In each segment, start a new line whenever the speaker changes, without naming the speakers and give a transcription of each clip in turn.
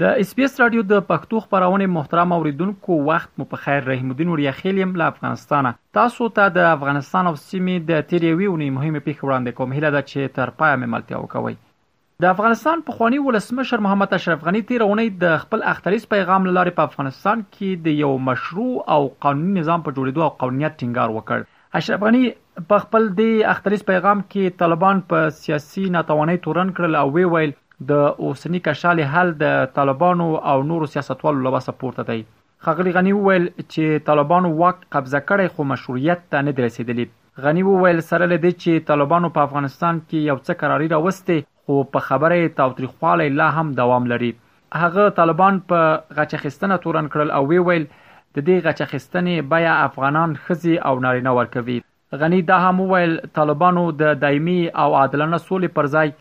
د اس بي اس راډیو د پښتو خپرونې محترم اوریدونکو وخت مو په خیر رحیم الدین وړیا خیل یم له افغانستانه تاسو ته د افغانستان او سیمې د تیر یوې اونۍ مهمې پیښې وړاندې کوم هیله ده چې تر پایه مې ملتیا وکوي د افغانستان پخوانی ولسمشر محمد اشرف غنی تیر اونۍ د خپل اختریز پیغام لاره په افغانستان کې د یو مشروع او قانوني نظام په جوړېدو او قانونیت ټینګار وکړ اشرف غني په خپل دې اختریز پیغام کې طالبان په سیاسي ناتوانۍ تورن کړل او وی ویل د اوسنی کشالې حل د طالبانو او نورو سیاستوالو له وسه پورته دی ښاغلي غني وویل چې طالبانو واک قبضه کړی خو مشروعیت ته نه دی رسیدلی غني وویل سره له دې چې طالبانو په افغانستان کې یو څه کراري راوستې خو په خبره یې تاوتریخوالی لا هم دوام لري. هغه طالبان په غچ اخیستنه تورن کړل او ویې ویل، د دې غچ اخیستنې بیه افغانان، ښځې او نارینه ورکوي. غني دا هم وویل، طالبانو د دایمي او عادلانه سولې پر ځای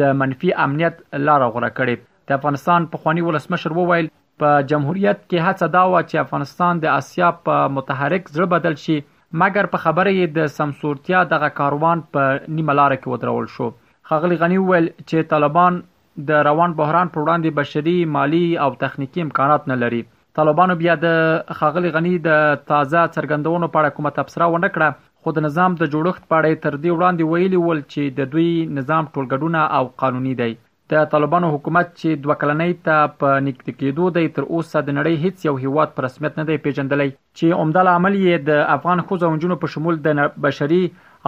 د منفي امنیت لاره غوره کړې. د افغانستان پخواني ولسمشر وویل، په جمهوریت کې هڅه دا وه چې افغانستان د اسیا په متحرک زړه بدل شي، مګر په خبره یې د سمسورتیا دغه کاروان په نیمه لاره کې ودرول شو. ښاغلي غني وویل چې طالبان د روان بحران پر وړاندې بشري، مالي او تخنیکي امکانات نه لري. طالبانو بیا د ښاغلي غني د تازه څرګندونو په اړه کومه تبصره ونه کړه، خو د نظام د جوړښت په اړه یې تر دې وړاندې ویلي ول چې د دوی نظام ټولګډونه او قانوني دی. د طالبانو حکومت چې دوه کلنۍ ته په نږدې کېدو دی تر اوسه د نړۍ هیڅ یو هیواد په رسمیت نه دی پیژندلی چې عمده لامل یې د افغان ښځو او نجونو په شمول د بشري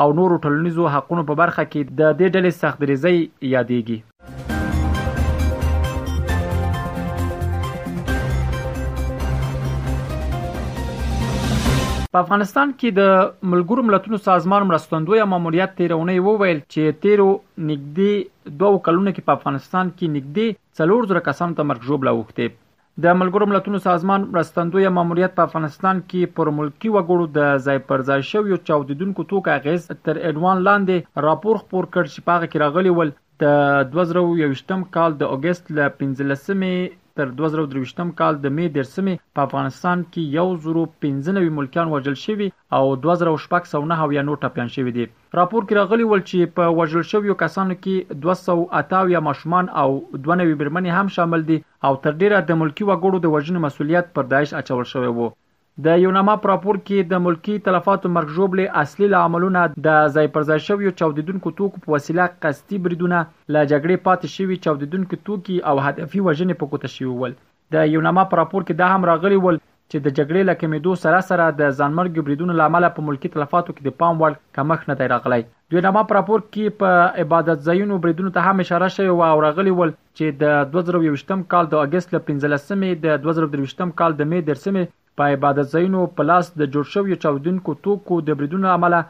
او نورو ټولنیزو حقونو په برخه کې د دې ډلې سخت دریځۍ یادېږي. په افغانستان کې د ملګرو ملتونو سازمان مرستندوی ماموریت تیر اونۍ وویل چې تیرو نږدې دوو کلونو کې په افغانستان کې نږدې څلور زره کسانو ته مرګ ژوبله اوښتې. د ملګرو ملتونو سازمان مرستندویه ماموریت په افغانستان کې پر ملکي وګړو د ځای پر ځای شویو چاودیدونکو توکو اغیز تر عنوان لاندې راپور خپور کړ چې په هغه کې راغلي ول د دوه زره او یوویشتم کال د اګست له پنځلسمې تر دوه زره او درویشتم کال د مې دېرسمې په افغانستان کې یو زرو پنځه نوي ملکیان وژل شوي او دوه زره او شپږ سوه نهه اویا نور ټپیان شوي دي. راپور کې راغلي ول چې په وژل شویو کسانو کې دوه سوه او اته اویا ماشومان او دوه نوي میرمنې هم شامل دي او تر ډیره د ملکي وګړو د وژنې مسولیت پر داعش اچول شوی وو. د یوناما په راپور کې د ملکي تلفاتو مرګ ژوبلې اصلي لاملونه د ځای پر ځای شویو چاودیدونکو توکو په وسیله قصدي بریدونه، له جګړې پاتې شوي چاودیدونکي توکي او هدفي وژنې په ګوته شوي ول. د یوناما په راپور کې دا هم راغلي ول چې د جګړې له کمېدو سره سره د ځانمرګیو بریدونو له امله په ملکي تلفاتو کې د پام وړ کمښت نه دی راغلی. د یوناما په راپور کې په عبادتځایونو بریدونو ته هم اشاره شوې وه او راغلي ول چې د دوه زره او یوویشتم کال د اګست له پنځلسمې د دوه زره او درویشتم کال د مې دېرسمې په عبادت ځایونو په لاس د جوړ شویو چاودونکو توکو د بریدونو له امله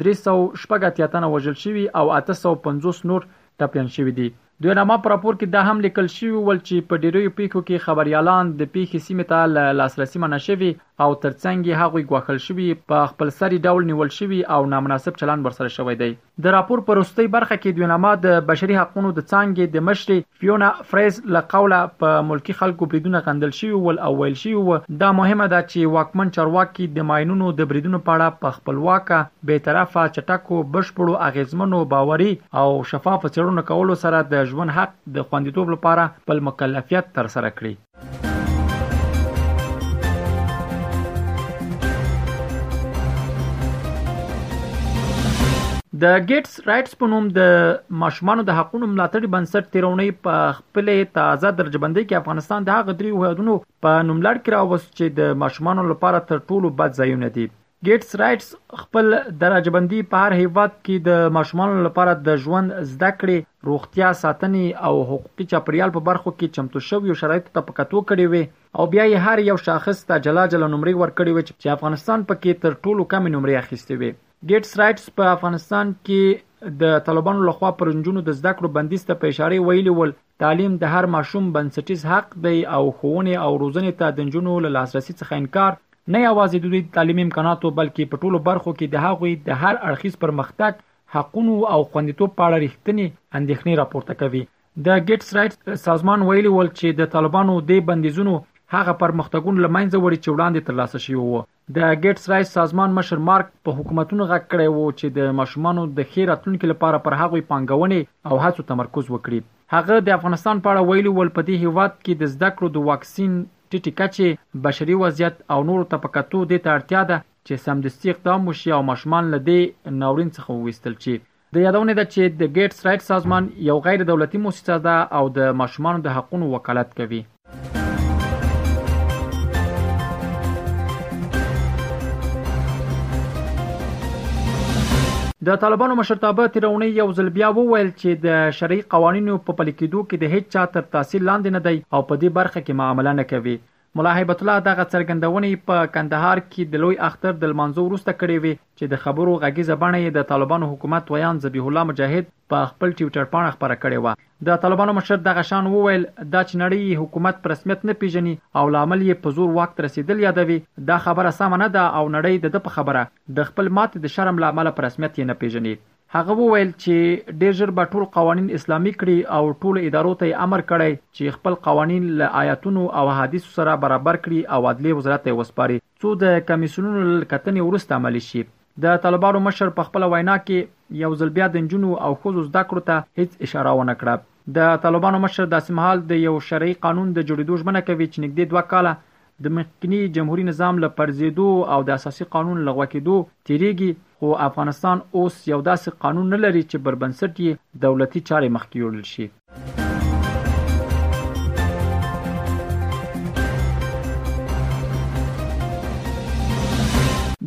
درې سوه شپږ اتیا تنه وژل شوي او اته سوه پنځوس نور ټپیان شوي دي. د یوناما په راپور کې دا هم لیکل شوي ول چې په ډیریو پیښو کې خبریالان د پیښې سیمې ته له لاسرسي منع شوي او ترڅنګ یې هغوی ګواښل شوي، په خپلسري ډول نیول شوي او نامناسب چلند ورسره شوی دی. د راپور په وروستۍ برخه کې ديوناما د بشري حقونو د څانګې د مشرې فيونا فريز له قوله په ملکي خلکو بريدونه غندل شوي ول او ويل شوي و، دا مهمه ده چې واکمن چارواکي د ماينونو د بريدونو په اړه په خپلواکه، بې طرفه، چټکو، بشپړو، اغېزمنو، باوري او شفافو څېړنو کولو سره د ژوند حق د خونديتوب لپاره خپل مکلفيت ترسره کړي. د ګیټس رائټس په نوم د ماشومان د حقوقو ملاتړي بنسټ تیرونی په خپل تازه درجبندۍ کې افغانستان د هغه دریو هیوادونو په نوملړ کې راوست چې د ماشومان لپاره تر ټولو بد ځایونه دي ګیټس رایټس خپل درجه بندي په هر هیواد کې د ماشومانو لپاره د ژوند، زده کړې، روغتیا ساتنې او حقوقي چاپیریال په برخو کې چمتو شویو شرایطو ته په کتو کړې وې او بیا یې هر یو شاخص ته جلا جلا نمرې ورکړې وې چې افغانستان په کې تر ټولو کمې نمرې اخیستې وې. ګیټس رایټس په افغانستان کې د طالبانو لخوا پر نجونو د زده کړو بندیز ته په اشارې ویلي ول تعلیم د هر ماشوم بنسټیز حق دی او ښوونې او روزنې ته د نجونو له لاسرسي څخه انکار نه یوازې د دوی د تعلیمي امکاناتو بلکې په ټولو برخو کې د هغوی د هر اړخیز پرمختګ، حقونو او خوندیتوب په اړه رښتینې اندېښنې راپورته کوي. د ګېټس رایټس سازمان ویلي ول چې د طالبانو دې بندیزونو هغه پرمختګونه له منځه وړي چې وړاندې ترلاسه شوي وو. د ګېټس رایس سازمان مشر مارک په حکومتونو غږ کړی و چې د ماشومانو د ښې راتلونکې لپاره پر هغوی پانګونې او هڅو تمرکز وکړي. هغه د افغانستان په اړه ویلي ول، په دې هېواد کې د زده کړو د واکسین ټیټې کچې، بشري وضعیت او نورو ته په کتو دې ته اړتیا ده چې سمدستي اقدام وشي او ماشومان له دې ناورین څخه وویستل شي. د یادونې ده چې د ګېټس رایټ سازمان یو غیر دولتي موسسه ده او د ماشومانو د حقونو وکالت کوي. د طالبانو مشرتابه تېره اونۍ یو ځل بیا وویل چې د شرعي قوانینو په پلي کېدو کې د هیچا تر تاثیر لاندې نه دی او په دې برخه کې معامله نه کوي. ملا هیبت الله دغه څرګندونې په کندهار کې د لوی اختر د لمانځه وروسته کړې وې چې د خبرو غږیزه بڼه یې د طالبانو حکومت ویاند ذبیح الله مجاهد په خپل ټویټر پاڼه خپره کړې وه. د طالبانو مشر دغه شان وویل، دا چې نړۍ یې حکومت په رسمیت نه پېژني او لامل یې په زور واک ته رسېدل یادوي، دا خبره سمه نه ده او نړۍ د ده په خبره د خپل ماتې د شرم له امله په رسمیت یې نه پېژني. هغه وویل چې ډېر ژر به ټول قوانین اسلامي کړي او ټولو ادارو ته یې امر کړی چې خپل قوانین له آیاتونو او احادیثو سره برابر کړي او عدلیې وزارت ته یې وسپاري څو د کمیسیونونو له کتنې وروسته عملي شي. د طالبانو مشر په خپله وینا کې یو ځل بیا د نجونو او ښځو زده کړو ته هیڅ اشاره ونه کړه. د طالبانو مشر داسې مهال د یو شرعي قانون د جوړېدو ژمنه کوي چې نږدې دوه کاله د مخکني جمهوري نظام له پرځېدو او د اساسي قانون لغوه کېدو تېرېږي، خو افغانستان اوس یو داسې قانون نه لري چې پر بنسټ یې دولتي چارې مخکې یوړل شي.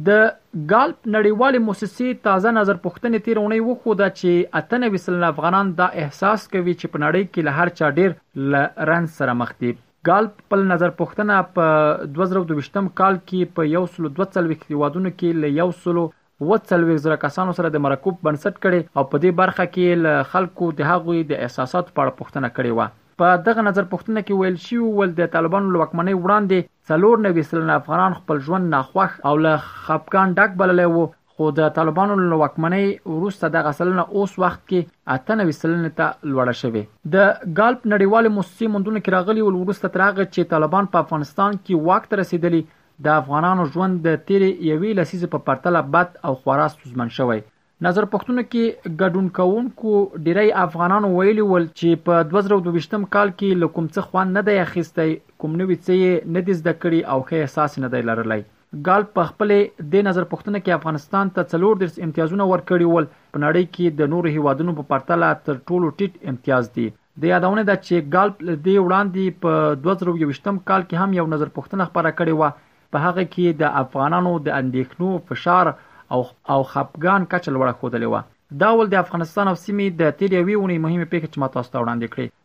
د ګالپ نړیوالې موسسې تازه نظرپوښتنې تېره اونۍ وښوده چې اته نوي سلنه افغانان دا احساس کوي چې په نړۍ کې له هر چا ډېر له رنځ سره مخ دي. ګالپ خپل نظر پوښتنه په دوه زره او دویشتم کال کې په یو سلو دوه څلوېښت هېوادونو کې له یو سلو اووه څلوېښت زره کسانو سره د مرکو په بنسټ کړې او په دې برخه کې یې له خلکو د هغوی د احساساتو په اړه پوښتنه کړې وه. په دغه نظر پوښتنه کې ویل شوي ول، د طالبانو له واکمنۍ وړاندې څلور نوي سلنه افغانان خپل ژوند ناخوښ او له خپګان ډک بللی و خو د طالبانو له واکمنۍ وروسته دغه سلنه اوس وخت کې اته نوي سلنې ته لوړه شوې. د ګالپ نړیوالې موسسې موندنو کې راغلي ول، وروسته تر هغه چې طالبان په افغانستان کې واک ته رسېدلي، د افغانانو ژوند د تېرې یوې لسیزې په پرتله بد او خورا ستونزمن شوی. نظرپوښتنو کې ګډون کوونکو ډېری افغانانو ویلي ول چې په دوه زره او دوه ویشت م کال کې له کوم څه خوند نه دی اخیستی، کوم نوي څه یې نه دي زده کړي او ښه احساس یې نه دی لرلی. ګالف په خپلې دې نظر پوښتنه کې افغانستان ته څلور دېرش امتیازونه ورکړي ول، په نړۍ کې د نورو هېوادونو په پرتله تر ټولو ټیټ امتیاز دي. د یادونې ده چې ګالف له دې وړاندې په دوه زره او یوویشتم کال کې هم یو نظر پوښتنه خپره کړې وه، په هغه کې د افغانانو د اندېښنو، فشار او خپګان کچه لوړه ښودلې وه. دا ول د افغانستان او سیمې د تېرې یوې اونۍ مهمې پېښې چې ما تاسو ته وړاندې کړې،